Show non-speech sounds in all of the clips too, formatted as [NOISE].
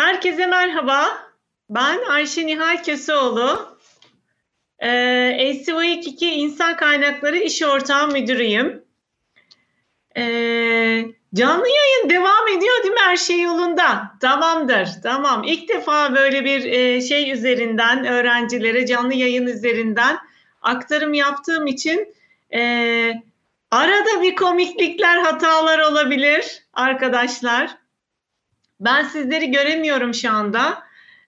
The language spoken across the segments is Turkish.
Herkese merhaba. Ben Ayşe Nihal Köseoğlu. Ee, ACY2 İnsan Kaynakları İş Ortağı Müdürüyüm. Ee, canlı yayın devam ediyor değil mi? Her şey yolunda. Tamamdır. Tamam. İlk defa böyle bir e, şey üzerinden öğrencilere canlı yayın üzerinden aktarım yaptığım için e, arada bir komiklikler, hatalar olabilir arkadaşlar. Ben sizleri göremiyorum şu anda.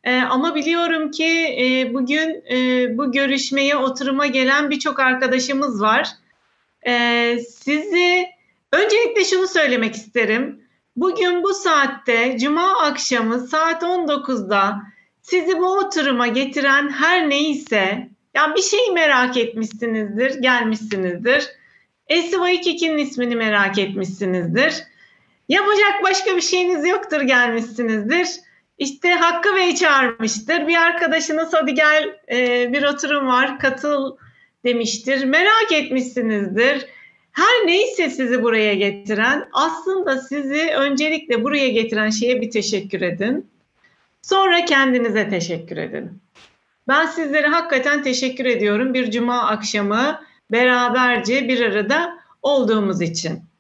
E, ama biliyorum ki e, bugün e, bu görüşmeye, oturuma gelen birçok arkadaşımız var. E, sizi öncelikle şunu söylemek isterim. Bugün bu saatte, Cuma akşamı saat 19'da sizi bu oturuma getiren her neyse, ya bir şeyi merak etmişsinizdir, gelmişsinizdir. Esiva ismini merak etmişsinizdir Yapacak başka bir şeyiniz yoktur gelmişsinizdir. İşte Hakkı Bey çağırmıştır. Bir arkadaşınız hadi gel e, bir oturum var katıl demiştir. Merak etmişsinizdir. Her neyse sizi buraya getiren aslında sizi öncelikle buraya getiren şeye bir teşekkür edin. Sonra kendinize teşekkür edin. Ben sizlere hakikaten teşekkür ediyorum bir cuma akşamı beraberce bir arada olduğumuz için.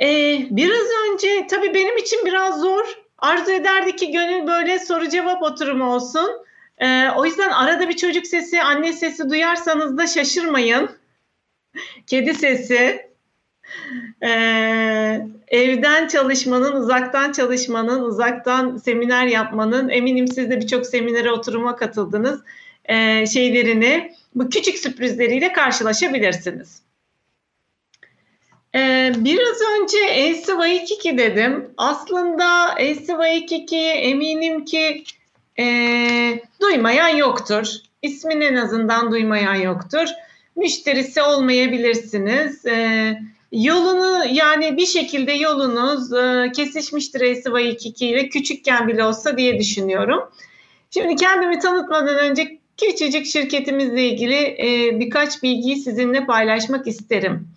Ee, biraz önce tabii benim için biraz zor. Arzu ederdi ki gönül böyle soru cevap oturumu olsun. Ee, o yüzden arada bir çocuk sesi, anne sesi duyarsanız da şaşırmayın. [LAUGHS] Kedi sesi. Ee, evden çalışmanın, uzaktan çalışmanın, uzaktan seminer yapmanın, eminim siz de birçok seminere oturuma katıldınız. Ee, şeylerini, bu küçük sürprizleriyle karşılaşabilirsiniz. Ee, biraz önce Elsi 2 dedim. Aslında Elsi 2 eminim ki e, duymayan yoktur. İsmini en azından duymayan yoktur. Müşterisi olmayabilirsiniz. E, yolunu yani bir şekilde yolunuz e, kesişmiştir Elsi 2 ile küçükken bile olsa diye düşünüyorum. Şimdi kendimi tanıtmadan önce küçücük şirketimizle ilgili e, birkaç bilgiyi sizinle paylaşmak isterim.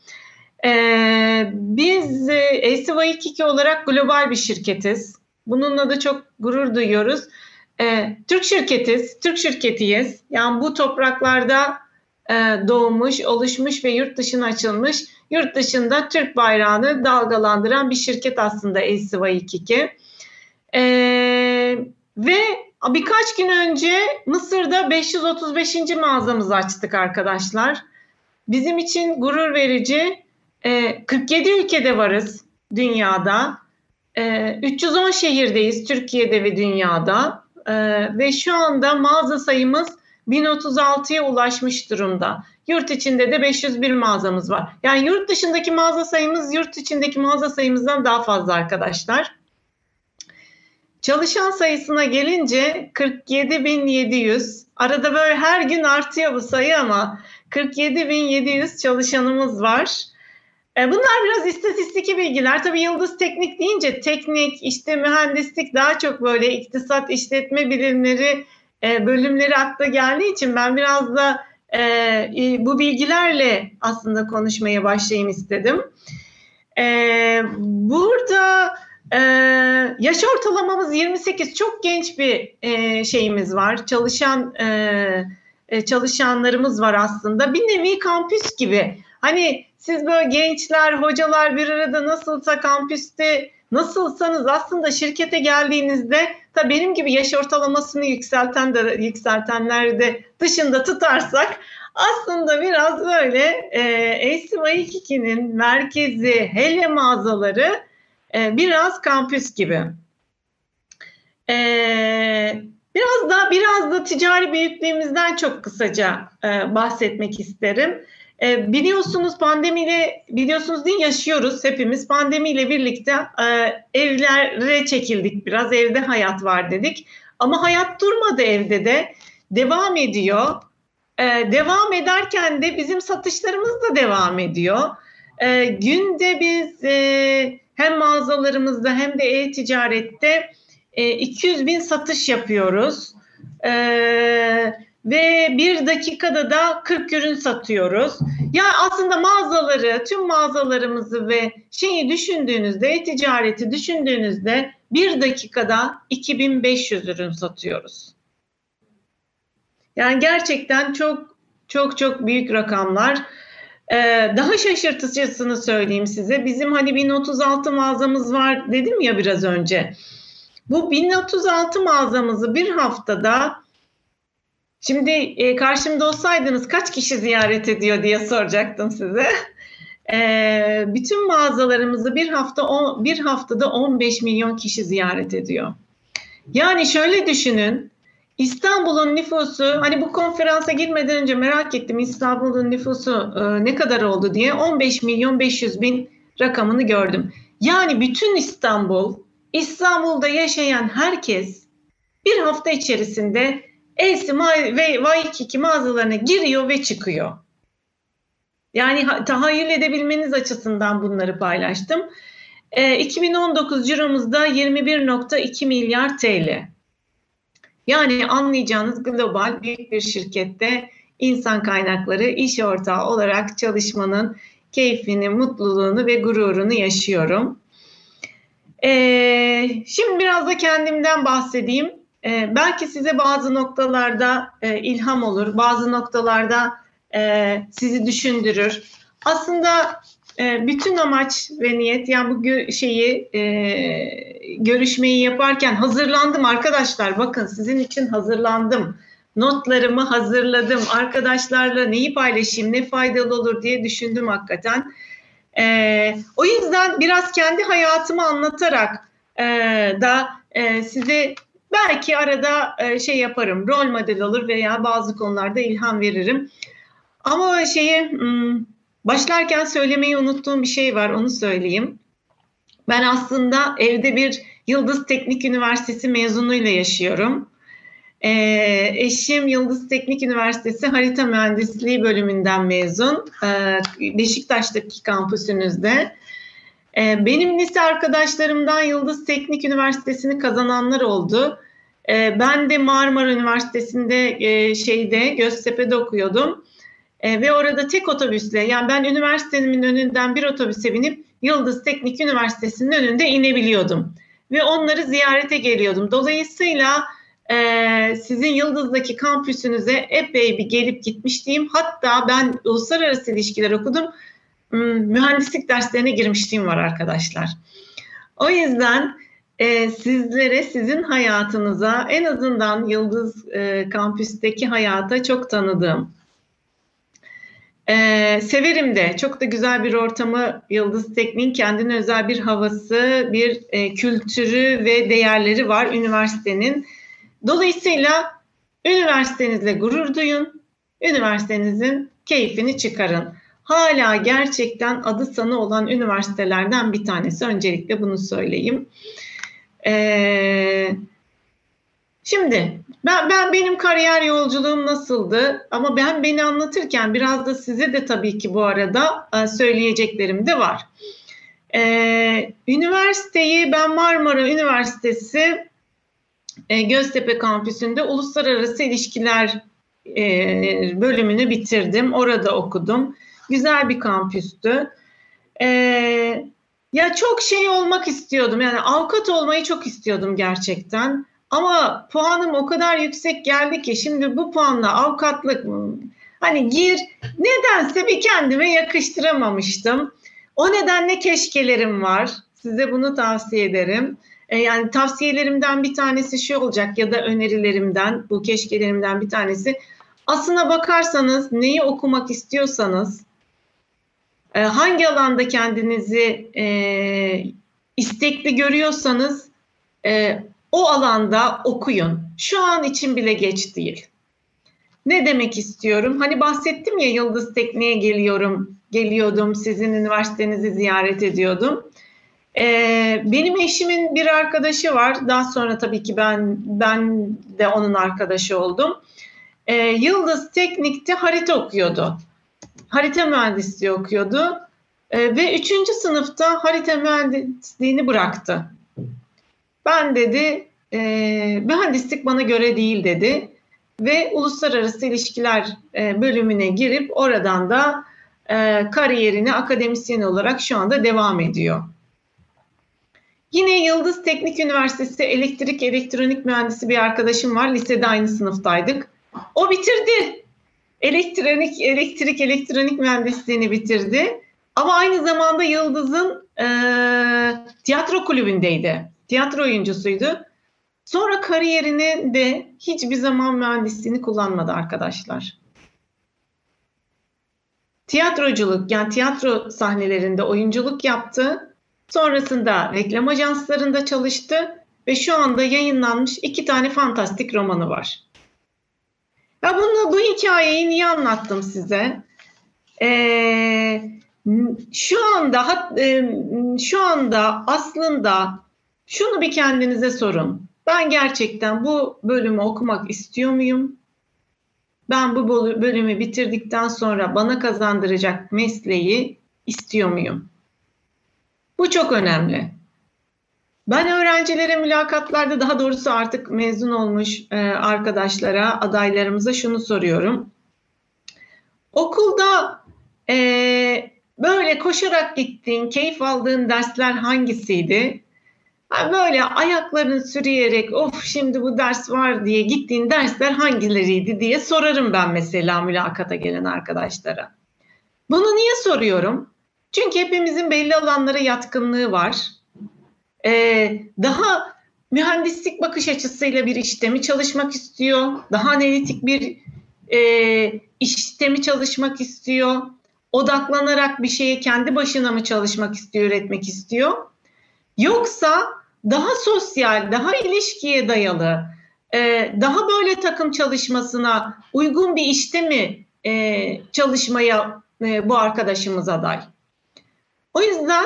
Ee, biz e, ACY2 olarak global bir şirketiz. Bununla da çok gurur duyuyoruz. Ee, Türk şirketiz, Türk şirketiyiz. Yani bu topraklarda e, doğmuş, oluşmuş ve yurt dışına açılmış, yurt dışında Türk bayrağını dalgalandıran bir şirket aslında ACY2. Ee, ve birkaç gün önce Mısır'da 535. mağazamızı açtık arkadaşlar. Bizim için gurur verici 47 ee, ülkede varız dünyada. 310 ee, şehirdeyiz Türkiye'de ve dünyada. Ee, ve şu anda mağaza sayımız 1036'ya ulaşmış durumda. Yurt içinde de 501 mağazamız var. Yani yurt dışındaki mağaza sayımız yurt içindeki mağaza sayımızdan daha fazla arkadaşlar. Çalışan sayısına gelince 47.700. Arada böyle her gün artıyor bu sayı ama 47.700 çalışanımız var. E, bunlar biraz istatistiki bilgiler. Tabii Yıldız Teknik deyince teknik, işte mühendislik daha çok böyle iktisat, işletme bilimleri e, bölümleri akla geldiği için ben biraz da e, bu bilgilerle aslında konuşmaya başlayayım istedim. Burada yaş ortalamamız 28, çok genç bir şeyimiz var. Çalışan çalışanlarımız var aslında. Bir nevi kampüs gibi. Hani siz böyle gençler, hocalar bir arada nasılsa kampüste nasılsanız aslında şirkete geldiğinizde da benim gibi yaş ortalamasını yükselten de yükseltenler de dışında tutarsak aslında biraz böyle e, ACY2'nin merkezi hele mağazaları e, biraz kampüs gibi. E, biraz da biraz da ticari büyüklüğümüzden çok kısaca e, bahsetmek isterim. E, biliyorsunuz pandemiyle biliyorsunuz değil yaşıyoruz hepimiz. Pandemiyle birlikte e, evlere çekildik biraz. Evde hayat var dedik. Ama hayat durmadı evde de. Devam ediyor. E, devam ederken de bizim satışlarımız da devam ediyor. E, günde biz e, hem mağazalarımızda hem de e-ticarette e, 200 bin satış yapıyoruz. E, ve bir dakikada da 40 ürün satıyoruz. Yani aslında mağazaları, tüm mağazalarımızı ve şeyi düşündüğünüzde, e-ticareti düşündüğünüzde bir dakikada 2500 ürün satıyoruz. Yani gerçekten çok çok çok büyük rakamlar. Ee, daha şaşırtıcısını söyleyeyim size. Bizim hani 1036 mağazamız var dedim ya biraz önce. Bu 1036 mağazamızı bir haftada şimdi e, karşımda olsaydınız kaç kişi ziyaret ediyor diye soracaktım size. [LAUGHS] E, bütün mağazalarımızı bir hafta on, bir haftada 15 milyon kişi ziyaret ediyor. Yani şöyle düşünün. İstanbul'un nüfusu hani bu konferansa girmeden önce merak ettim İstanbul'un nüfusu e, ne kadar oldu diye 15 milyon 500 bin rakamını gördüm. Yani bütün İstanbul İstanbul'da yaşayan herkes bir hafta içerisinde Elsi ve Waikiki mağazalarına giriyor ve çıkıyor. Yani tahayyül edebilmeniz açısından bunları paylaştım. E, 2019 ciromuzda 21.2 milyar TL. Yani anlayacağınız global büyük bir şirkette insan kaynakları iş ortağı olarak çalışmanın keyfini, mutluluğunu ve gururunu yaşıyorum. Ee, şimdi biraz da kendimden bahsedeyim. Ee, belki size bazı noktalarda e, ilham olur, bazı noktalarda e, sizi düşündürür. Aslında e, bütün amaç ve niyet yani bu gö- şeyi e, görüşmeyi yaparken hazırlandım arkadaşlar. Bakın sizin için hazırlandım. Notlarımı hazırladım. Arkadaşlarla neyi paylaşayım, ne faydalı olur diye düşündüm hakikaten. E, o yüzden biraz kendi hayatımı anlatarak e, da e, size belki arada e, şey yaparım, rol model olur veya bazı konularda ilham veririm. Ama şeyi hmm, başlarken söylemeyi unuttuğum bir şey var, onu söyleyeyim. Ben aslında evde bir Yıldız Teknik Üniversitesi mezunuyla yaşıyorum. Ee, eşim Yıldız Teknik Üniversitesi Harita Mühendisliği bölümünden mezun. Ee, Beşiktaş'taki kampüsünüzde. Ee, benim lise arkadaşlarımdan Yıldız Teknik Üniversitesi'ni kazananlar oldu. Ee, ben de Marmara Üniversitesi'nde e, şeyde Göztepe'de okuyordum. E, ve orada tek otobüsle yani ben üniversitenin önünden bir otobüse binip Yıldız Teknik Üniversitesi'nin önünde inebiliyordum. Ve onları ziyarete geliyordum. Dolayısıyla e, sizin Yıldız'daki kampüsünüze epey bir gelip gitmiştim. Hatta ben uluslararası ilişkiler okudum. Mühendislik derslerine girmişliğim var arkadaşlar. O yüzden e, sizlere, sizin hayatınıza en azından Yıldız e, kampüsteki hayata çok tanıdığım, ee, severim de. Çok da güzel bir ortamı Yıldız Teknik'in kendine özel bir havası, bir e, kültürü ve değerleri var üniversitenin. Dolayısıyla üniversitenizle gurur duyun, üniversitenizin keyfini çıkarın. Hala gerçekten adı sanı olan üniversitelerden bir tanesi. Öncelikle bunu söyleyeyim. Ee, şimdi ben, ben benim kariyer yolculuğum nasıldı ama ben beni anlatırken biraz da size de tabii ki bu arada e, söyleyeceklerim de var. Ee, üniversiteyi ben Marmara Üniversitesi e, Göztepe kampüsünde uluslararası ilişkiler e, bölümünü bitirdim. Orada okudum. Güzel bir kampüstü. E, ya çok şey olmak istiyordum. Yani avukat olmayı çok istiyordum gerçekten. Ama puanım o kadar yüksek geldi ki şimdi bu puanla avukatlık hani gir nedense bir kendime yakıştıramamıştım. O nedenle keşkelerim var. Size bunu tavsiye ederim. E, yani tavsiyelerimden bir tanesi şu olacak ya da önerilerimden, bu keşkelerimden bir tanesi. Aslına bakarsanız neyi okumak istiyorsanız, e, hangi alanda kendinizi e, istekli görüyorsanız e, o alanda okuyun. Şu an için bile geç değil. Ne demek istiyorum? Hani bahsettim ya Yıldız Tekniğe geliyorum, geliyordum, sizin üniversitenizi ziyaret ediyordum. Ee, benim eşimin bir arkadaşı var. Daha sonra tabii ki ben ben de onun arkadaşı oldum. Ee, Yıldız Teknik'te harita okuyordu. Harita mühendisliği okuyordu. Ee, ve üçüncü sınıfta harita mühendisliğini bıraktı. Ben dedi e, mühendislik bana göre değil dedi. ve uluslararası ilişkiler e, bölümüne girip oradan da e, kariyerini akademisyen olarak şu anda devam ediyor. Yine Yıldız Teknik Üniversitesi elektrik elektronik mühendisi bir arkadaşım var. Lisede aynı sınıftaydık. O bitirdi. Elektronik elektrik elektronik mühendisliğini bitirdi. Ama aynı zamanda Yıldız'ın e, tiyatro kulübündeydi. Tiyatro oyuncusuydu. Sonra kariyerini de hiçbir zaman mühendisliğini kullanmadı arkadaşlar. Tiyatroculuk yani tiyatro sahnelerinde oyunculuk yaptı. Sonrasında reklam ajanslarında çalıştı ve şu anda yayınlanmış iki tane fantastik romanı var. Ya bunu bu hikayeyi niye anlattım size? Ee, şu anda e, şu anda aslında şunu bir kendinize sorun. Ben gerçekten bu bölümü okumak istiyor muyum? Ben bu bölümü bitirdikten sonra bana kazandıracak mesleği istiyor muyum? Bu çok önemli. Ben öğrencilere mülakatlarda daha doğrusu artık mezun olmuş e, arkadaşlara, adaylarımıza şunu soruyorum. Okulda e, böyle koşarak gittiğin, keyif aldığın dersler hangisiydi? böyle ayaklarını sürüyerek of şimdi bu ders var diye gittiğin dersler hangileriydi diye sorarım ben mesela mülakata gelen arkadaşlara. Bunu niye soruyorum? Çünkü hepimizin belli alanlara yatkınlığı var. Ee, daha mühendislik bakış açısıyla bir işte mi çalışmak istiyor? Daha analitik bir e, işte mi çalışmak istiyor? Odaklanarak bir şeye kendi başına mı çalışmak istiyor, üretmek istiyor? Yoksa daha sosyal, daha ilişkiye dayalı, e, daha böyle takım çalışmasına uygun bir işte mi e, çalışmaya e, bu arkadaşımız aday? O yüzden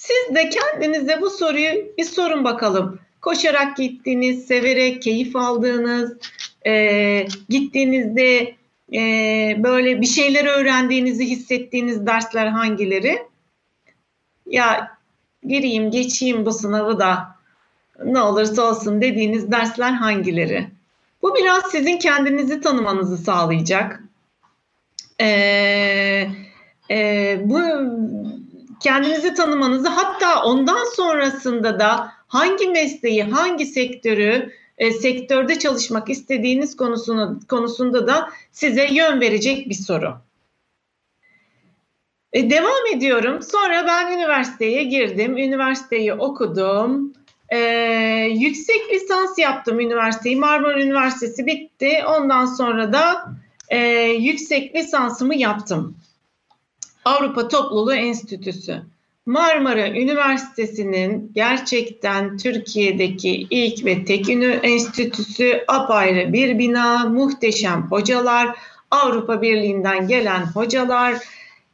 siz de kendinize bu soruyu bir sorun bakalım. Koşarak gittiğiniz, severek, keyif aldığınız, e, gittiğinizde e, böyle bir şeyler öğrendiğinizi hissettiğiniz dersler hangileri? Ya gireyim, geçeyim bu sınavı da ne olursa olsun dediğiniz dersler hangileri? Bu biraz sizin kendinizi tanımanızı sağlayacak. Ee, e, bu kendinizi tanımanızı hatta ondan sonrasında da hangi mesleği, hangi sektörü, e, sektörde çalışmak istediğiniz konusunu, konusunda da size yön verecek bir soru. E, devam ediyorum. Sonra ben üniversiteye girdim. Üniversiteyi okudum. E, yüksek lisans yaptım üniversiteyi. Marmara Üniversitesi bitti. Ondan sonra da e, yüksek lisansımı yaptım. Avrupa Topluluğu Enstitüsü. Marmara Üniversitesi'nin gerçekten Türkiye'deki ilk ve tek enstitüsü apayrı bir bina, muhteşem hocalar, Avrupa Birliği'nden gelen hocalar,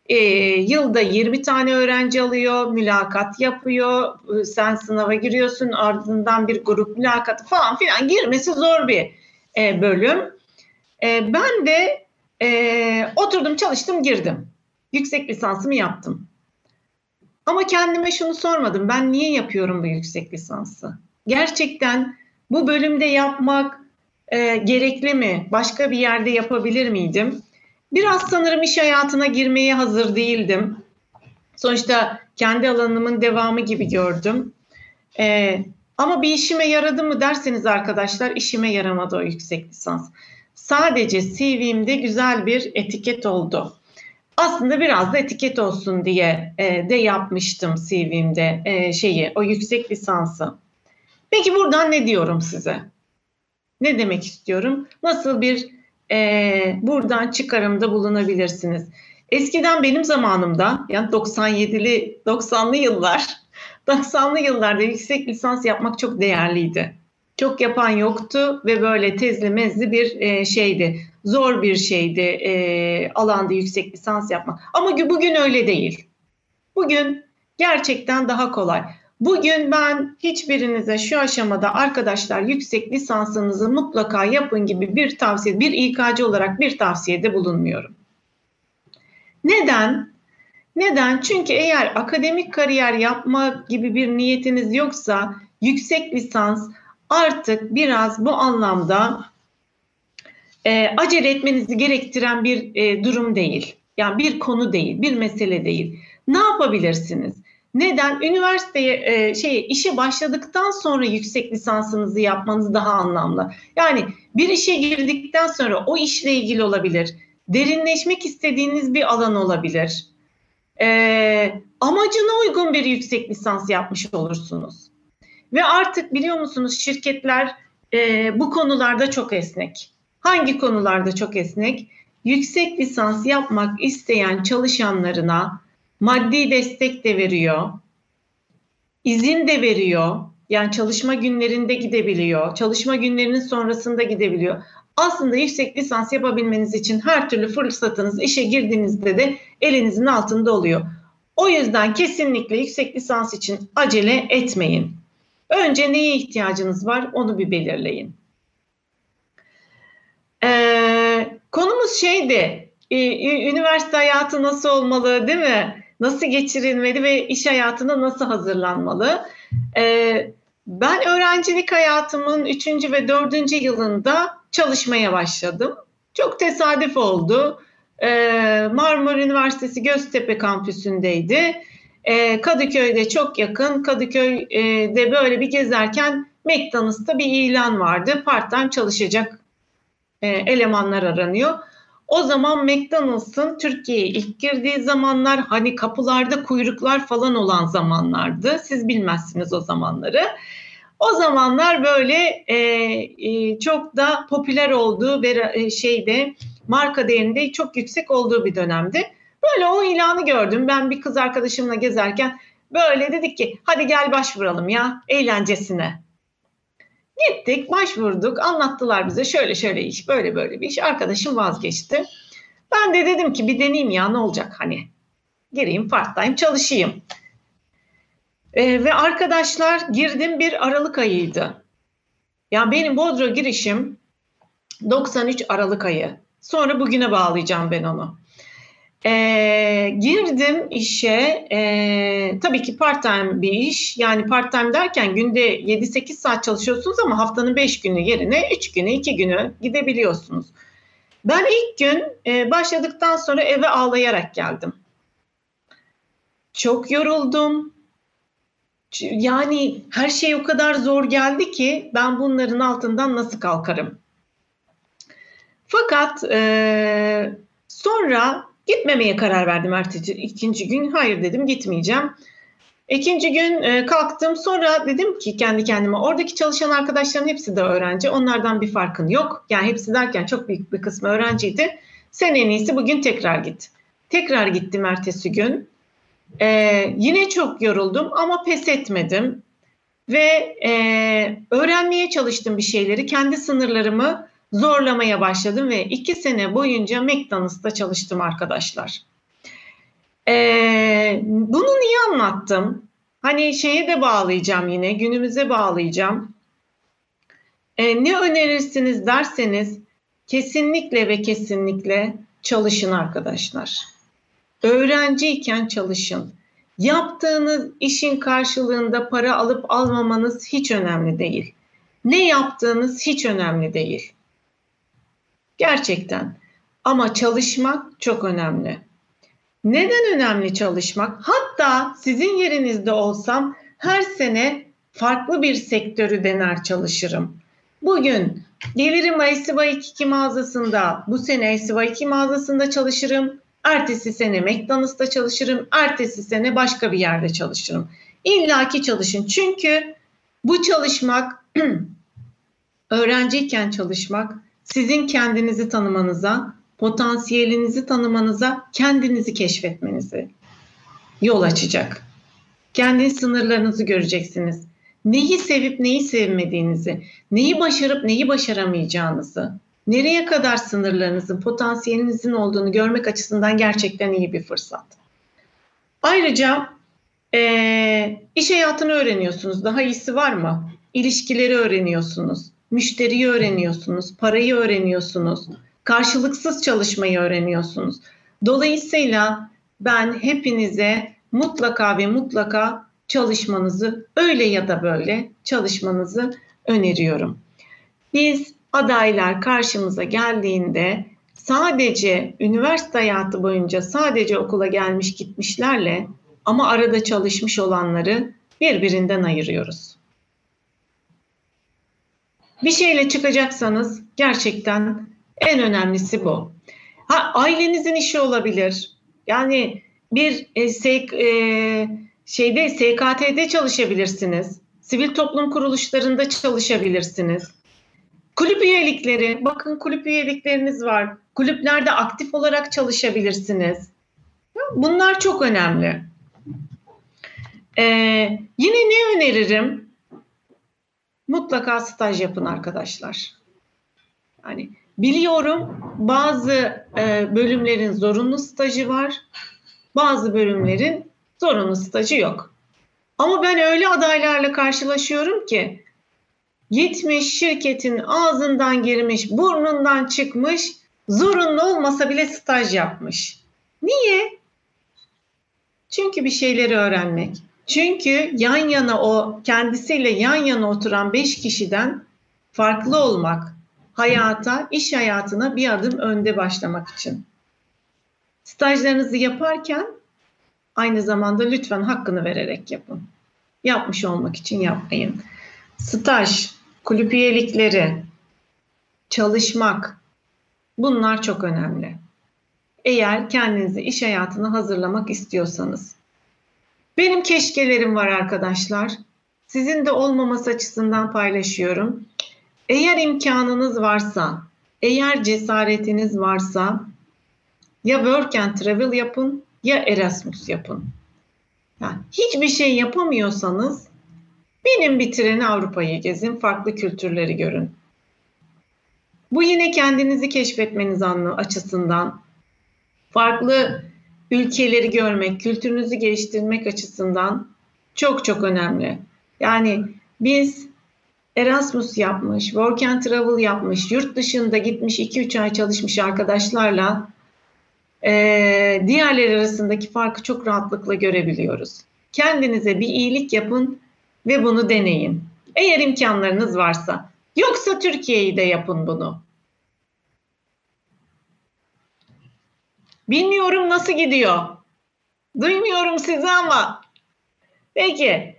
e, yılda 20 tane öğrenci alıyor, mülakat yapıyor, sen sınava giriyorsun ardından bir grup mülakatı falan filan girmesi zor bir e, bölüm. E, ben de e, oturdum çalıştım girdim. Yüksek lisansımı yaptım. Ama kendime şunu sormadım. Ben niye yapıyorum bu yüksek lisansı? Gerçekten bu bölümde yapmak e, gerekli mi? Başka bir yerde yapabilir miydim? Biraz sanırım iş hayatına girmeye hazır değildim. Sonuçta kendi alanımın devamı gibi gördüm. Ee, ama bir işime yaradı mı derseniz arkadaşlar işime yaramadı o yüksek lisans. Sadece CV'mde güzel bir etiket oldu. Aslında biraz da etiket olsun diye e, de yapmıştım CV'mde e, şeyi o yüksek lisansı. Peki buradan ne diyorum size? Ne demek istiyorum? Nasıl bir e, buradan çıkarımda bulunabilirsiniz. Eskiden benim zamanımda yani 97'li 90'lı yıllar [LAUGHS] 90'lı yıllarda yüksek lisans yapmak çok değerliydi. Çok yapan yoktu ve böyle tezli mezli bir e, şeydi. Zor bir şeydi e, alanda yüksek lisans yapmak. Ama bugün öyle değil. Bugün gerçekten daha kolay. Bugün ben hiçbirinize şu aşamada arkadaşlar yüksek lisansınızı mutlaka yapın gibi bir tavsiye, bir İK'cı olarak bir tavsiyede bulunmuyorum. Neden? Neden? Çünkü eğer akademik kariyer yapma gibi bir niyetiniz yoksa yüksek lisans artık biraz bu anlamda e, acele etmenizi gerektiren bir e, durum değil. Yani bir konu değil, bir mesele değil. Ne yapabilirsiniz? Neden? Üniversiteye e, şey işe başladıktan sonra yüksek lisansınızı yapmanız daha anlamlı. Yani bir işe girdikten sonra o işle ilgili olabilir. Derinleşmek istediğiniz bir alan olabilir. E, amacına uygun bir yüksek lisans yapmış olursunuz. Ve artık biliyor musunuz şirketler e, bu konularda çok esnek. Hangi konularda çok esnek? Yüksek lisans yapmak isteyen çalışanlarına maddi destek de veriyor, izin de veriyor. Yani çalışma günlerinde gidebiliyor, çalışma günlerinin sonrasında gidebiliyor. Aslında yüksek lisans yapabilmeniz için her türlü fırsatınız işe girdiğinizde de elinizin altında oluyor. O yüzden kesinlikle yüksek lisans için acele etmeyin. Önce neye ihtiyacınız var onu bir belirleyin. Ee, konumuz şeydi, üniversite hayatı nasıl olmalı değil mi? Nasıl geçirilmeli ve iş hayatına nasıl hazırlanmalı? Ee, ben öğrencilik hayatımın 3. ve 4. yılında çalışmaya başladım. Çok tesadüf oldu. Ee, Marmara Üniversitesi Göztepe kampüsündeydi. Ee, Kadıköy'de çok yakın. Kadıköy'de böyle bir gezerken McDonald's'ta bir ilan vardı. Part-time çalışacak e, elemanlar aranıyor. O zaman McDonald's'ın Türkiye'ye ilk girdiği zamanlar hani kapılarda kuyruklar falan olan zamanlardı. Siz bilmezsiniz o zamanları. O zamanlar böyle e, e, çok da popüler olduğu ve şeyde marka değerinde çok yüksek olduğu bir dönemdi. Böyle o ilanı gördüm. Ben bir kız arkadaşımla gezerken böyle dedik ki hadi gel başvuralım ya eğlencesine. Gittik, başvurduk, anlattılar bize şöyle şöyle iş, böyle böyle bir iş. Arkadaşım vazgeçti. Ben de dedim ki bir deneyeyim ya ne olacak hani. Gireyim part time çalışayım. Ee, ve arkadaşlar girdim bir Aralık ayıydı. Ya benim Bodro girişim 93 Aralık ayı. Sonra bugüne bağlayacağım ben onu. E, girdim işe, e, tabii ki part time bir iş. Yani part time derken günde 7-8 saat çalışıyorsunuz ama haftanın 5 günü yerine 3 günü, 2 günü gidebiliyorsunuz. Ben ilk gün e, başladıktan sonra eve ağlayarak geldim. Çok yoruldum. Yani her şey o kadar zor geldi ki ben bunların altından nasıl kalkarım? Fakat e, sonra Gitmemeye karar verdim ertesi ikinci gün. Hayır dedim gitmeyeceğim. İkinci gün e, kalktım sonra dedim ki kendi kendime oradaki çalışan arkadaşların hepsi de öğrenci. Onlardan bir farkın yok. Yani hepsi derken çok büyük bir kısmı öğrenciydi. Sen en iyisi bugün tekrar git. Tekrar gittim ertesi gün. Ee, yine çok yoruldum ama pes etmedim. Ve e, öğrenmeye çalıştım bir şeyleri. Kendi sınırlarımı zorlamaya başladım ve iki sene boyunca McDonald's'ta çalıştım arkadaşlar. Ee, bunu niye anlattım? Hani şeye de bağlayacağım yine, günümüze bağlayacağım. Ee, ne önerirsiniz derseniz kesinlikle ve kesinlikle çalışın arkadaşlar. Öğrenciyken çalışın. Yaptığınız işin karşılığında para alıp almamanız hiç önemli değil. Ne yaptığınız hiç önemli değil. Gerçekten. Ama çalışmak çok önemli. Neden önemli çalışmak? Hatta sizin yerinizde olsam her sene farklı bir sektörü dener çalışırım. Bugün gelirim Esiva 2 mağazasında, bu sene Esiva 2 mağazasında çalışırım. Ertesi sene McDonald's'ta çalışırım. Ertesi sene başka bir yerde çalışırım. İlla ki çalışın. Çünkü bu çalışmak, [CLEARS THROAT] öğrenciyken çalışmak sizin kendinizi tanımanıza, potansiyelinizi tanımanıza, kendinizi keşfetmenizi yol açacak. Kendi sınırlarınızı göreceksiniz. Neyi sevip neyi sevmediğinizi, neyi başarıp neyi başaramayacağınızı, nereye kadar sınırlarınızın, potansiyelinizin olduğunu görmek açısından gerçekten iyi bir fırsat. Ayrıca e, iş hayatını öğreniyorsunuz. Daha iyisi var mı? İlişkileri öğreniyorsunuz müşteriyi öğreniyorsunuz, parayı öğreniyorsunuz, karşılıksız çalışmayı öğreniyorsunuz. Dolayısıyla ben hepinize mutlaka ve mutlaka çalışmanızı öyle ya da böyle çalışmanızı öneriyorum. Biz adaylar karşımıza geldiğinde sadece üniversite hayatı boyunca sadece okula gelmiş gitmişlerle ama arada çalışmış olanları birbirinden ayırıyoruz. Bir şeyle çıkacaksanız gerçekten en önemlisi bu. Ha, ailenizin işi olabilir. Yani bir e, sek, e, şeyde SKT'de çalışabilirsiniz. Sivil toplum kuruluşlarında çalışabilirsiniz. Kulüp üyelikleri, bakın kulüp üyelikleriniz var. Kulüplerde aktif olarak çalışabilirsiniz. Bunlar çok önemli. Ee, yine ne öneririm? Mutlaka staj yapın arkadaşlar. Yani biliyorum bazı e, bölümlerin zorunlu stajı var. Bazı bölümlerin zorunlu stajı yok. Ama ben öyle adaylarla karşılaşıyorum ki gitmiş şirketin ağzından girmiş, burnundan çıkmış, zorunlu olmasa bile staj yapmış. Niye? Çünkü bir şeyleri öğrenmek. Çünkü yan yana o kendisiyle yan yana oturan beş kişiden farklı olmak, hayata, iş hayatına bir adım önde başlamak için. Stajlarınızı yaparken aynı zamanda lütfen hakkını vererek yapın. Yapmış olmak için yapmayın. Staj, kulüp üyelikleri, çalışmak bunlar çok önemli. Eğer kendinizi iş hayatına hazırlamak istiyorsanız. Benim keşkelerim var arkadaşlar. Sizin de olmaması açısından paylaşıyorum. Eğer imkanınız varsa, eğer cesaretiniz varsa ya work and travel yapın ya Erasmus yapın. Yani hiçbir şey yapamıyorsanız benim bitireni Avrupa'yı gezin, farklı kültürleri görün. Bu yine kendinizi keşfetmeniz açısından, farklı ülkeleri görmek, kültürünüzü geliştirmek açısından çok çok önemli. Yani biz Erasmus yapmış, work and travel yapmış, yurt dışında gitmiş 2-3 ay çalışmış arkadaşlarla e, diğerleri arasındaki farkı çok rahatlıkla görebiliyoruz. Kendinize bir iyilik yapın ve bunu deneyin. Eğer imkanlarınız varsa. Yoksa Türkiye'yi de yapın bunu. Bilmiyorum nasıl gidiyor. Duymuyorum sizi ama. Peki.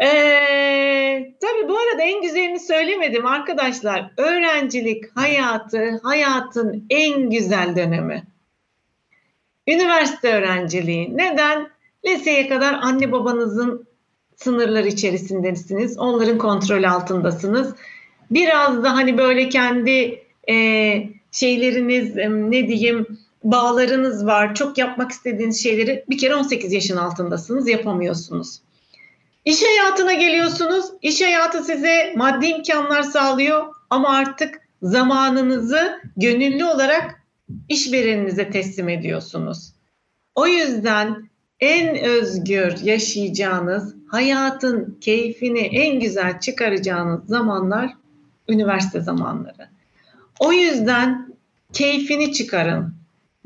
Ee, tabii bu arada en güzelini söylemedim arkadaşlar. Öğrencilik hayatı hayatın en güzel dönemi. Üniversite öğrenciliği. Neden? Liseye kadar anne babanızın sınırları içerisindesiniz. Onların kontrol altındasınız. Biraz da hani böyle kendi e, şeyleriniz ne diyeyim bağlarınız var. Çok yapmak istediğiniz şeyleri bir kere 18 yaşın altındasınız yapamıyorsunuz. İş hayatına geliyorsunuz. İş hayatı size maddi imkanlar sağlıyor ama artık zamanınızı gönüllü olarak işvereninize teslim ediyorsunuz. O yüzden en özgür yaşayacağınız, hayatın keyfini en güzel çıkaracağınız zamanlar üniversite zamanları. O yüzden keyfini çıkarın.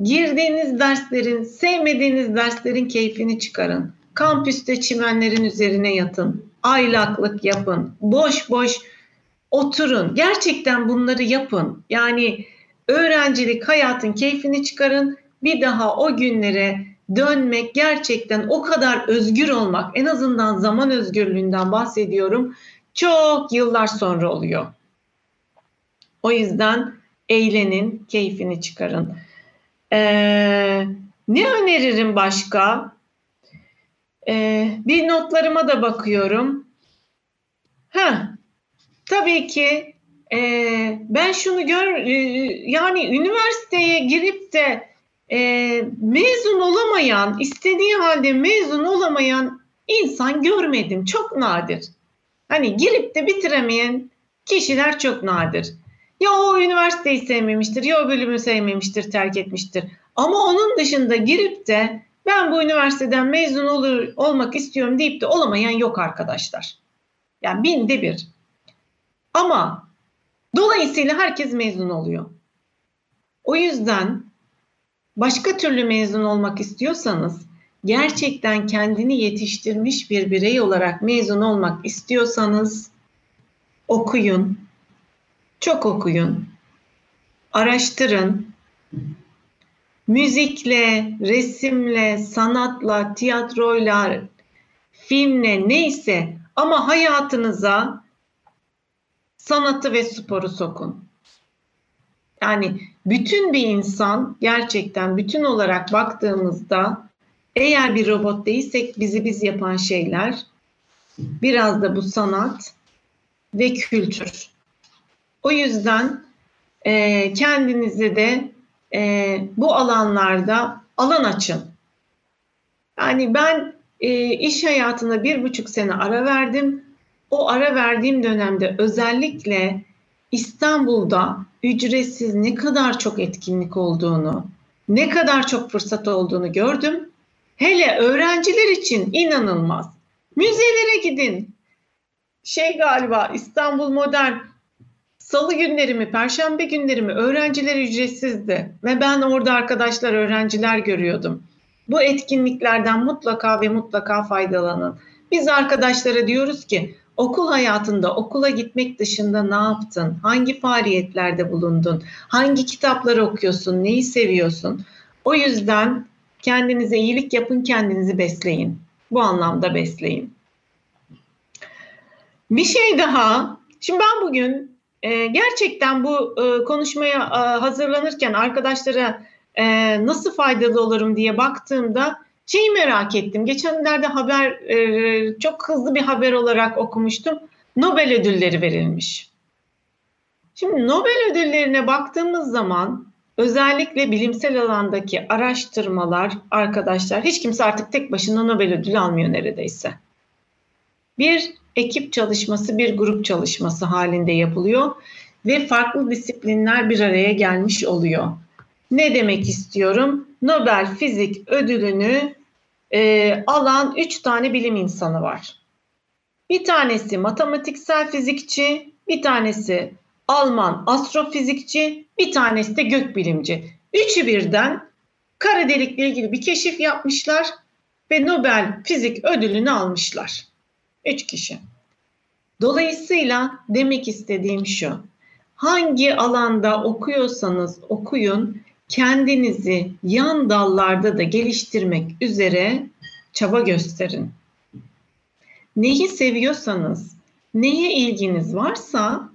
Girdiğiniz derslerin, sevmediğiniz derslerin keyfini çıkarın. Kampüste çimenlerin üzerine yatın. Aylaklık yapın. Boş boş oturun. Gerçekten bunları yapın. Yani öğrencilik hayatın keyfini çıkarın. Bir daha o günlere dönmek gerçekten o kadar özgür olmak en azından zaman özgürlüğünden bahsediyorum. Çok yıllar sonra oluyor. O yüzden eğlenin, keyfini çıkarın. Ee, ne öneririm başka? Ee, bir notlarıma da bakıyorum. Ha, tabii ki e, ben şunu gör, e, yani üniversiteye girip de e, mezun olamayan, istediği halde mezun olamayan insan görmedim. Çok nadir. Hani girip de bitiremeyen kişiler çok nadir. Ya o üniversiteyi sevmemiştir, ya o bölümü sevmemiştir, terk etmiştir. Ama onun dışında girip de ben bu üniversiteden mezun olur, olmak istiyorum deyip de olamayan yok arkadaşlar. Yani binde bir. Ama dolayısıyla herkes mezun oluyor. O yüzden başka türlü mezun olmak istiyorsanız gerçekten kendini yetiştirmiş bir birey olarak mezun olmak istiyorsanız okuyun, Çok okuyun. Araştırın. Müzikle, resimle, sanatla, tiyatroyla, filmle neyse ama hayatınıza sanatı ve sporu sokun. Yani bütün bir insan gerçekten bütün olarak baktığımızda eğer bir robot değilsek bizi biz yapan şeyler biraz da bu sanat ve kültür. O yüzden e, kendinize de e, bu alanlarda alan açın. Yani ben e, iş hayatına bir buçuk sene ara verdim. O ara verdiğim dönemde özellikle İstanbul'da ücretsiz ne kadar çok etkinlik olduğunu, ne kadar çok fırsat olduğunu gördüm. Hele öğrenciler için inanılmaz. Müzelere gidin. Şey galiba İstanbul Modern Salı günleri mi, perşembe günleri mi öğrenciler ücretsizdi ve ben orada arkadaşlar, öğrenciler görüyordum. Bu etkinliklerden mutlaka ve mutlaka faydalanın. Biz arkadaşlara diyoruz ki okul hayatında okula gitmek dışında ne yaptın? Hangi faaliyetlerde bulundun? Hangi kitapları okuyorsun? Neyi seviyorsun? O yüzden kendinize iyilik yapın, kendinizi besleyin. Bu anlamda besleyin. Bir şey daha. Şimdi ben bugün e, gerçekten bu e, konuşmaya e, hazırlanırken arkadaşlara e, nasıl faydalı olurum diye baktığımda şeyi merak ettim. Geçenlerde haber e, çok hızlı bir haber olarak okumuştum. Nobel ödülleri verilmiş. Şimdi Nobel ödüllerine baktığımız zaman özellikle bilimsel alandaki araştırmalar arkadaşlar hiç kimse artık tek başına Nobel ödülü almıyor neredeyse. Bir ekip çalışması, bir grup çalışması halinde yapılıyor ve farklı disiplinler bir araya gelmiş oluyor. Ne demek istiyorum? Nobel Fizik Ödülünü e, alan üç tane bilim insanı var. Bir tanesi matematiksel fizikçi, bir tanesi Alman astrofizikçi, bir tanesi de gökbilimci. Üçü birden kara delikle ilgili bir keşif yapmışlar ve Nobel Fizik Ödülünü almışlar. Üç kişi. Dolayısıyla demek istediğim şu. Hangi alanda okuyorsanız okuyun, kendinizi yan dallarda da geliştirmek üzere çaba gösterin. Neyi seviyorsanız, neye ilginiz varsa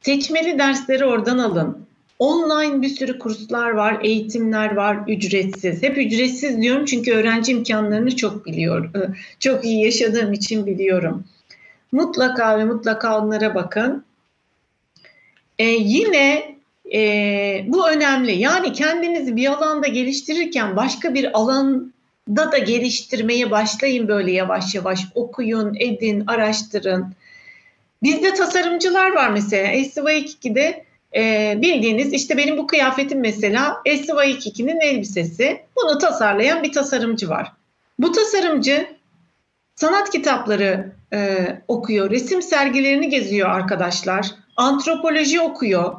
seçmeli dersleri oradan alın. Online bir sürü kurslar var, eğitimler var, ücretsiz. Hep ücretsiz diyorum çünkü öğrenci imkanlarını çok biliyorum. Çok iyi yaşadığım için biliyorum. Mutlaka ve mutlaka onlara bakın. Ee, yine e, bu önemli. Yani kendinizi bir alanda geliştirirken başka bir alanda da geliştirmeye başlayın böyle yavaş yavaş. Okuyun, edin, araştırın. Bizde tasarımcılar var mesela. SY2'de e, bildiğiniz işte benim bu kıyafetim mesela SY2'nin elbisesi. Bunu tasarlayan bir tasarımcı var. Bu tasarımcı sanat kitapları e, okuyor, resim sergilerini geziyor arkadaşlar, antropoloji okuyor,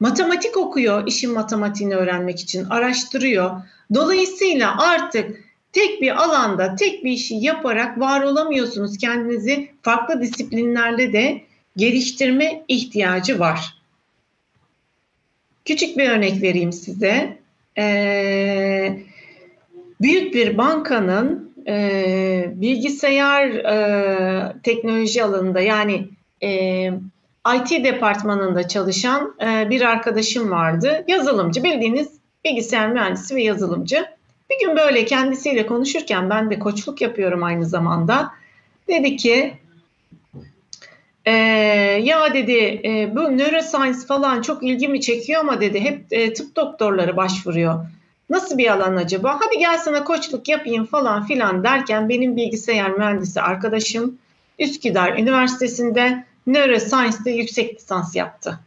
matematik okuyor işin matematiğini öğrenmek için, araştırıyor. Dolayısıyla artık tek bir alanda tek bir işi yaparak var olamıyorsunuz. Kendinizi farklı disiplinlerle de geliştirme ihtiyacı var. Küçük bir örnek vereyim size. Ee, büyük bir bankanın e, bilgisayar e, teknoloji alanında yani e, IT departmanında çalışan e, bir arkadaşım vardı. Yazılımcı bildiğiniz bilgisayar mühendisi ve yazılımcı. Bir gün böyle kendisiyle konuşurken ben de koçluk yapıyorum aynı zamanda. Dedi ki e, ya dedi e, bu neuroscience falan çok ilgimi çekiyor ama dedi hep e, tıp doktorları başvuruyor. Nasıl bir alan acaba? Hadi gel sana koçluk yapayım falan filan derken benim bilgisayar mühendisi arkadaşım Üsküdar Üniversitesi'nde Neuroscience'de yüksek lisans yaptı.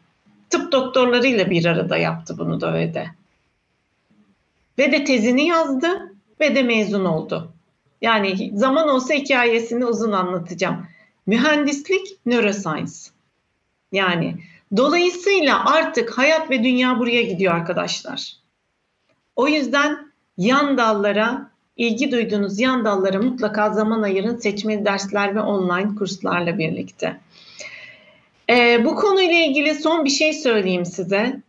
Tıp doktorlarıyla bir arada yaptı bunu da öyle de. Ve de tezini yazdı ve de mezun oldu. Yani zaman olsa hikayesini uzun anlatacağım. Mühendislik, neuroscience. Yani dolayısıyla artık hayat ve dünya buraya gidiyor arkadaşlar. O yüzden yan dallara, ilgi duyduğunuz yan dallara mutlaka zaman ayırın seçmeli dersler ve online kurslarla birlikte. Ee, bu konuyla ilgili son bir şey söyleyeyim size.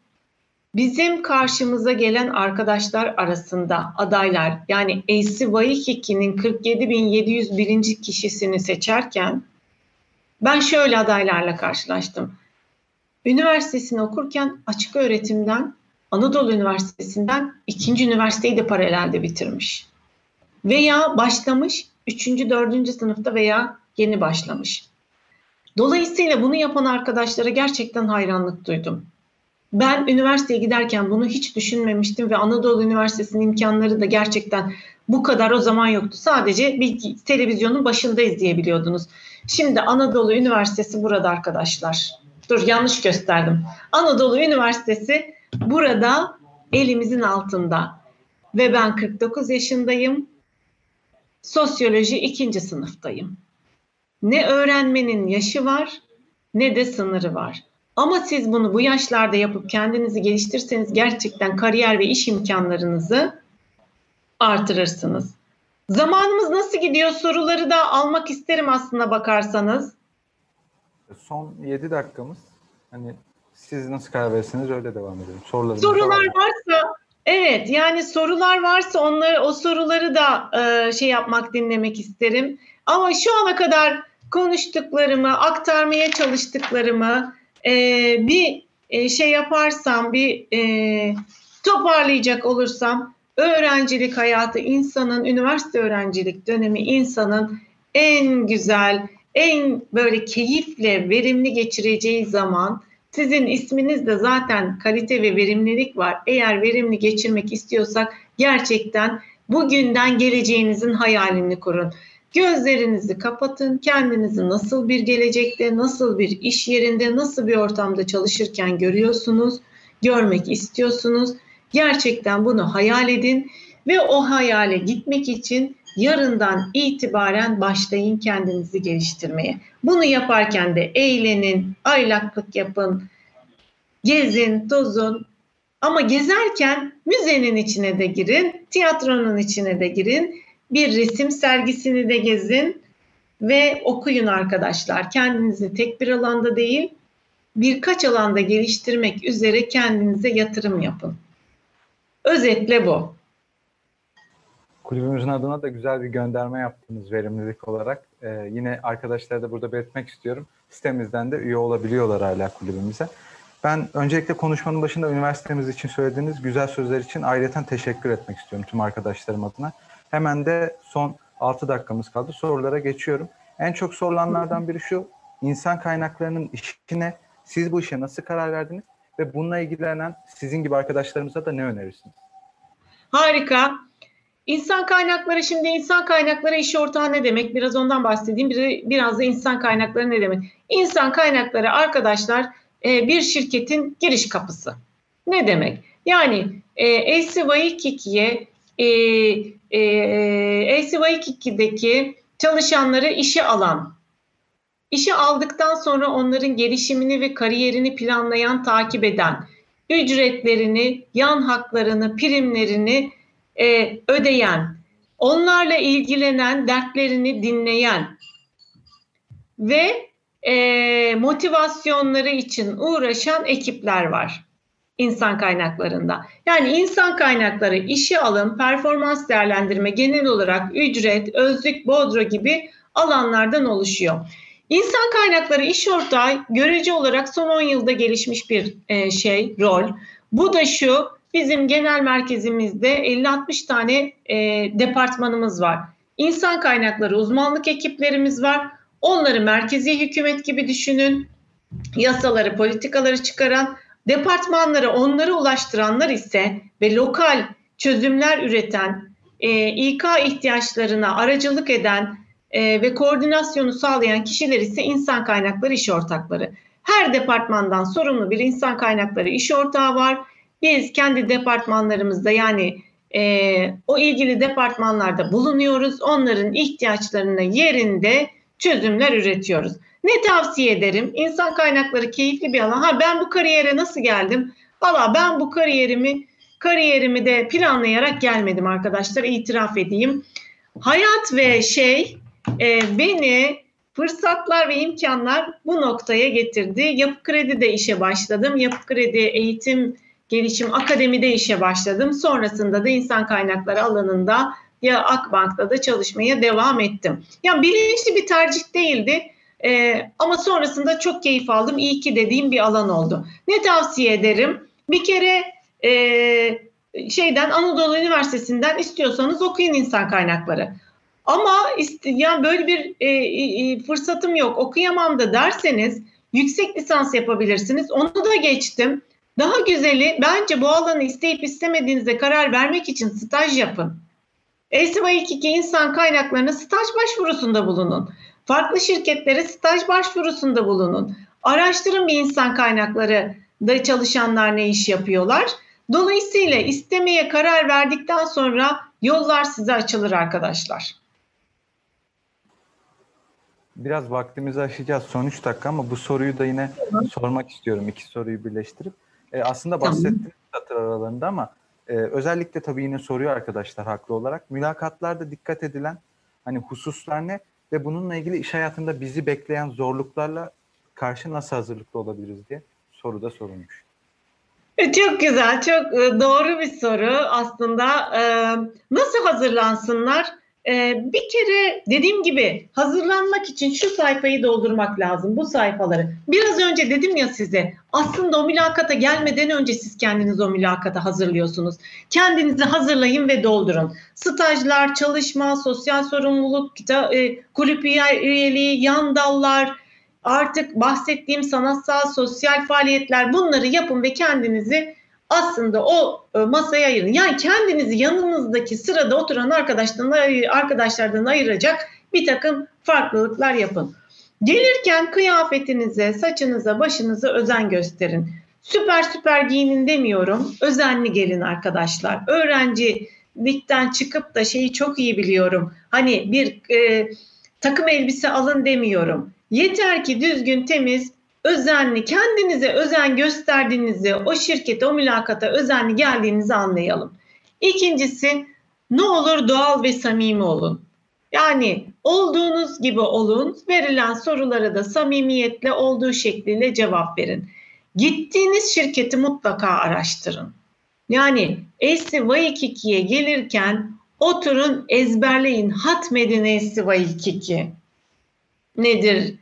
Bizim karşımıza gelen arkadaşlar arasında adaylar yani AC Waikiki'nin 47.701. kişisini seçerken ben şöyle adaylarla karşılaştım. Üniversitesini okurken açık öğretimden Anadolu Üniversitesi'nden ikinci üniversiteyi de paralelde bitirmiş. Veya başlamış üçüncü, dördüncü sınıfta veya yeni başlamış. Dolayısıyla bunu yapan arkadaşlara gerçekten hayranlık duydum. Ben üniversiteye giderken bunu hiç düşünmemiştim ve Anadolu Üniversitesi'nin imkanları da gerçekten bu kadar o zaman yoktu. Sadece bir televizyonun başında izleyebiliyordunuz. Şimdi Anadolu Üniversitesi burada arkadaşlar. Dur yanlış gösterdim. Anadolu Üniversitesi burada elimizin altında. Ve ben 49 yaşındayım. Sosyoloji ikinci sınıftayım. Ne öğrenmenin yaşı var ne de sınırı var. Ama siz bunu bu yaşlarda yapıp kendinizi geliştirseniz gerçekten kariyer ve iş imkanlarınızı artırırsınız. Zamanımız nasıl gidiyor soruları da almak isterim aslında bakarsanız. Son 7 dakikamız. Hani siz nasıl karar verirseniz öyle devam edelim. Sorularınız Sorular var. varsa evet yani sorular varsa onları o soruları da e, şey yapmak dinlemek isterim. Ama şu ana kadar konuştuklarımı, aktarmaya çalıştıklarımı e, bir e, şey yaparsam, bir e, toparlayacak olursam öğrencilik hayatı insanın, üniversite öğrencilik dönemi insanın en güzel, en böyle keyifle verimli geçireceği zaman sizin isminizde zaten kalite ve verimlilik var. Eğer verimli geçirmek istiyorsak gerçekten bugünden geleceğinizin hayalini kurun. Gözlerinizi kapatın. Kendinizi nasıl bir gelecekte, nasıl bir iş yerinde, nasıl bir ortamda çalışırken görüyorsunuz, görmek istiyorsunuz. Gerçekten bunu hayal edin ve o hayale gitmek için yarından itibaren başlayın kendinizi geliştirmeye. Bunu yaparken de eğlenin, aylaklık yapın, gezin, tozun. Ama gezerken müzenin içine de girin, tiyatronun içine de girin bir resim sergisini de gezin ve okuyun arkadaşlar. Kendinizi tek bir alanda değil, birkaç alanda geliştirmek üzere kendinize yatırım yapın. Özetle bu. Kulübümüzün adına da güzel bir gönderme yaptınız verimlilik olarak. Ee, yine arkadaşlara da burada belirtmek istiyorum. Sitemizden de üye olabiliyorlar hala kulübümüze. Ben öncelikle konuşmanın başında üniversitemiz için söylediğiniz güzel sözler için ayrıca teşekkür etmek istiyorum tüm arkadaşlarım adına. Hemen de son 6 dakikamız kaldı. Sorulara geçiyorum. En çok sorulanlardan biri şu. İnsan kaynaklarının işine siz bu işe nasıl karar verdiniz? Ve bununla ilgilenen sizin gibi arkadaşlarımıza da ne önerirsiniz? Harika. İnsan kaynakları şimdi insan kaynakları iş ortağı ne demek? Biraz ondan bahsedeyim. Biraz da insan kaynakları ne demek? İnsan kaynakları arkadaşlar e, bir şirketin giriş kapısı. Ne demek? Yani e, ACY Kiki'ye e, e, ACY2'deki çalışanları işe alan, işe aldıktan sonra onların gelişimini ve kariyerini planlayan, takip eden, ücretlerini, yan haklarını, primlerini e, ödeyen, onlarla ilgilenen, dertlerini dinleyen ve e, motivasyonları için uğraşan ekipler var insan kaynaklarında. Yani insan kaynakları işe alım, performans değerlendirme, genel olarak ücret, özlük, bodro gibi alanlardan oluşuyor. İnsan kaynakları iş ortağı görece olarak son 10 yılda gelişmiş bir e, şey, rol. Bu da şu, bizim genel merkezimizde 50-60 tane e, departmanımız var. İnsan kaynakları uzmanlık ekiplerimiz var. Onları merkezi hükümet gibi düşünün. Yasaları, politikaları çıkaran Departmanlara onları ulaştıranlar ise ve lokal çözümler üreten, e, İK ihtiyaçlarına aracılık eden e, ve koordinasyonu sağlayan kişiler ise insan kaynakları iş ortakları. Her departmandan sorumlu bir insan kaynakları iş ortağı var. Biz kendi departmanlarımızda yani e, o ilgili departmanlarda bulunuyoruz. Onların ihtiyaçlarına yerinde çözümler üretiyoruz. Ne tavsiye ederim? İnsan kaynakları keyifli bir alan. Ha ben bu kariyere nasıl geldim? Valla ben bu kariyerimi kariyerimi de planlayarak gelmedim arkadaşlar itiraf edeyim. Hayat ve şey e, beni fırsatlar ve imkanlar bu noktaya getirdi. Yapı Kredi'de işe başladım. Yapı Kredi Eğitim Gelişim Akademi'de işe başladım. Sonrasında da insan kaynakları alanında ya Akbank'ta da çalışmaya devam ettim. Yani bilinçli bir tercih değildi. Ee, ama sonrasında çok keyif aldım. İyi ki dediğim bir alan oldu. Ne tavsiye ederim? Bir kere e, şeyden Anadolu Üniversitesi'nden istiyorsanız okuyun insan kaynakları. Ama yani böyle bir e, e, fırsatım yok, okuyamam da derseniz yüksek lisans yapabilirsiniz. Onu da geçtim. Daha güzeli bence bu alanı isteyip istemediğinizde karar vermek için staj yapın. ESİVA 2 insan kaynaklarına staj başvurusunda bulunun. Farklı şirketlere staj başvurusunda bulunun. Araştırın bir insan kaynakları da çalışanlar ne iş yapıyorlar. Dolayısıyla istemeye karar verdikten sonra yollar size açılır arkadaşlar. Biraz vaktimizi aşacağız son 3 dakika ama bu soruyu da yine tamam. sormak istiyorum. iki soruyu birleştirip. E, aslında bahsettiniz tamam. satır aralarında ama e, özellikle tabii yine soruyor arkadaşlar haklı olarak. Mülakatlarda dikkat edilen hani hususlar ne ve bununla ilgili iş hayatında bizi bekleyen zorluklarla karşı nasıl hazırlıklı olabiliriz diye soruda sorulmuş. E, çok güzel, çok e, doğru bir soru aslında. E, nasıl hazırlansınlar? Bir kere dediğim gibi hazırlanmak için şu sayfayı doldurmak lazım, bu sayfaları. Biraz önce dedim ya size, aslında o mülakata gelmeden önce siz kendiniz o mülakata hazırlıyorsunuz. Kendinizi hazırlayın ve doldurun. Stajlar, çalışma, sosyal sorumluluk, kulüp üyeliği, yan dallar, artık bahsettiğim sanatsal, sosyal faaliyetler bunları yapın ve kendinizi aslında o e, masaya ayırın. Yani kendinizi yanınızdaki sırada oturan arkadaşlardan, arkadaşlardan ayıracak bir takım farklılıklar yapın. Gelirken kıyafetinize, saçınıza, başınıza özen gösterin. Süper süper giyinin demiyorum. Özenli gelin arkadaşlar. Öğrencilikten çıkıp da şeyi çok iyi biliyorum. Hani bir e, takım elbise alın demiyorum. Yeter ki düzgün, temiz, özenli, kendinize özen gösterdiğinizi, o şirkete, o mülakata özenli geldiğinizi anlayalım. İkincisi, ne olur doğal ve samimi olun. Yani olduğunuz gibi olun, verilen sorulara da samimiyetle olduğu şekliyle cevap verin. Gittiğiniz şirketi mutlaka araştırın. Yani Esi Vaykiki'ye gelirken oturun ezberleyin, hatmedin Esi Vaykiki nedir?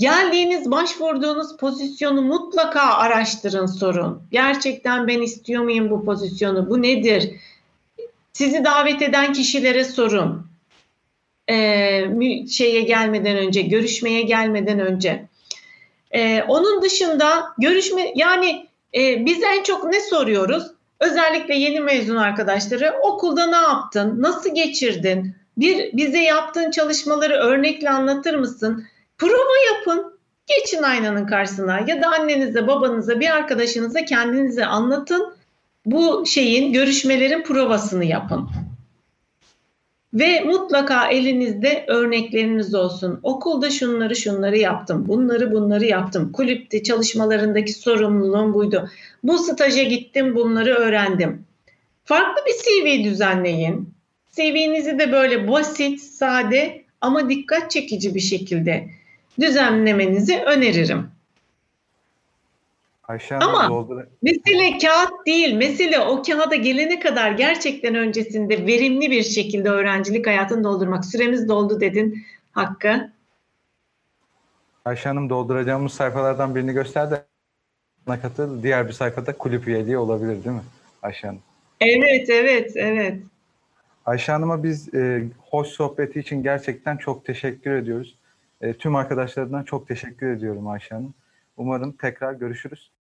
Geldiğiniz, başvurduğunuz pozisyonu mutlaka araştırın, sorun. Gerçekten ben istiyor muyum bu pozisyonu? Bu nedir? Sizi davet eden kişilere sorun. Ee, şeye gelmeden önce, görüşmeye gelmeden önce. Ee, onun dışında görüşme, yani e, biz en çok ne soruyoruz? Özellikle yeni mezun arkadaşları okulda ne yaptın, nasıl geçirdin, bir bize yaptığın çalışmaları örnekle anlatır mısın? Prova yapın. Geçin aynanın karşısına ya da annenize, babanıza, bir arkadaşınıza kendinize anlatın. Bu şeyin, görüşmelerin provasını yapın. Ve mutlaka elinizde örnekleriniz olsun. Okulda şunları şunları yaptım, bunları bunları yaptım. Kulüpte çalışmalarındaki sorumluluğum buydu. Bu staja gittim, bunları öğrendim. Farklı bir CV düzenleyin. CV'nizi de böyle basit, sade ama dikkat çekici bir şekilde düzenlemenizi öneririm. Ayşe Ama doldur- mesele kağıt değil. Mesele o kağıda gelene kadar gerçekten öncesinde verimli bir şekilde öğrencilik hayatını doldurmak. Süremiz doldu dedin Hakkı. Ayşe Hanım dolduracağımız sayfalardan birini gösterdi. Katıl diğer bir sayfada kulüp üyeliği olabilir değil mi Ayşe Hanım? Evet, evet, evet. Ayşe Hanım'a biz e, hoş sohbeti için gerçekten çok teşekkür ediyoruz. E, tüm arkadaşlarından çok teşekkür ediyorum Ayşe Hanım. Umarım tekrar görüşürüz.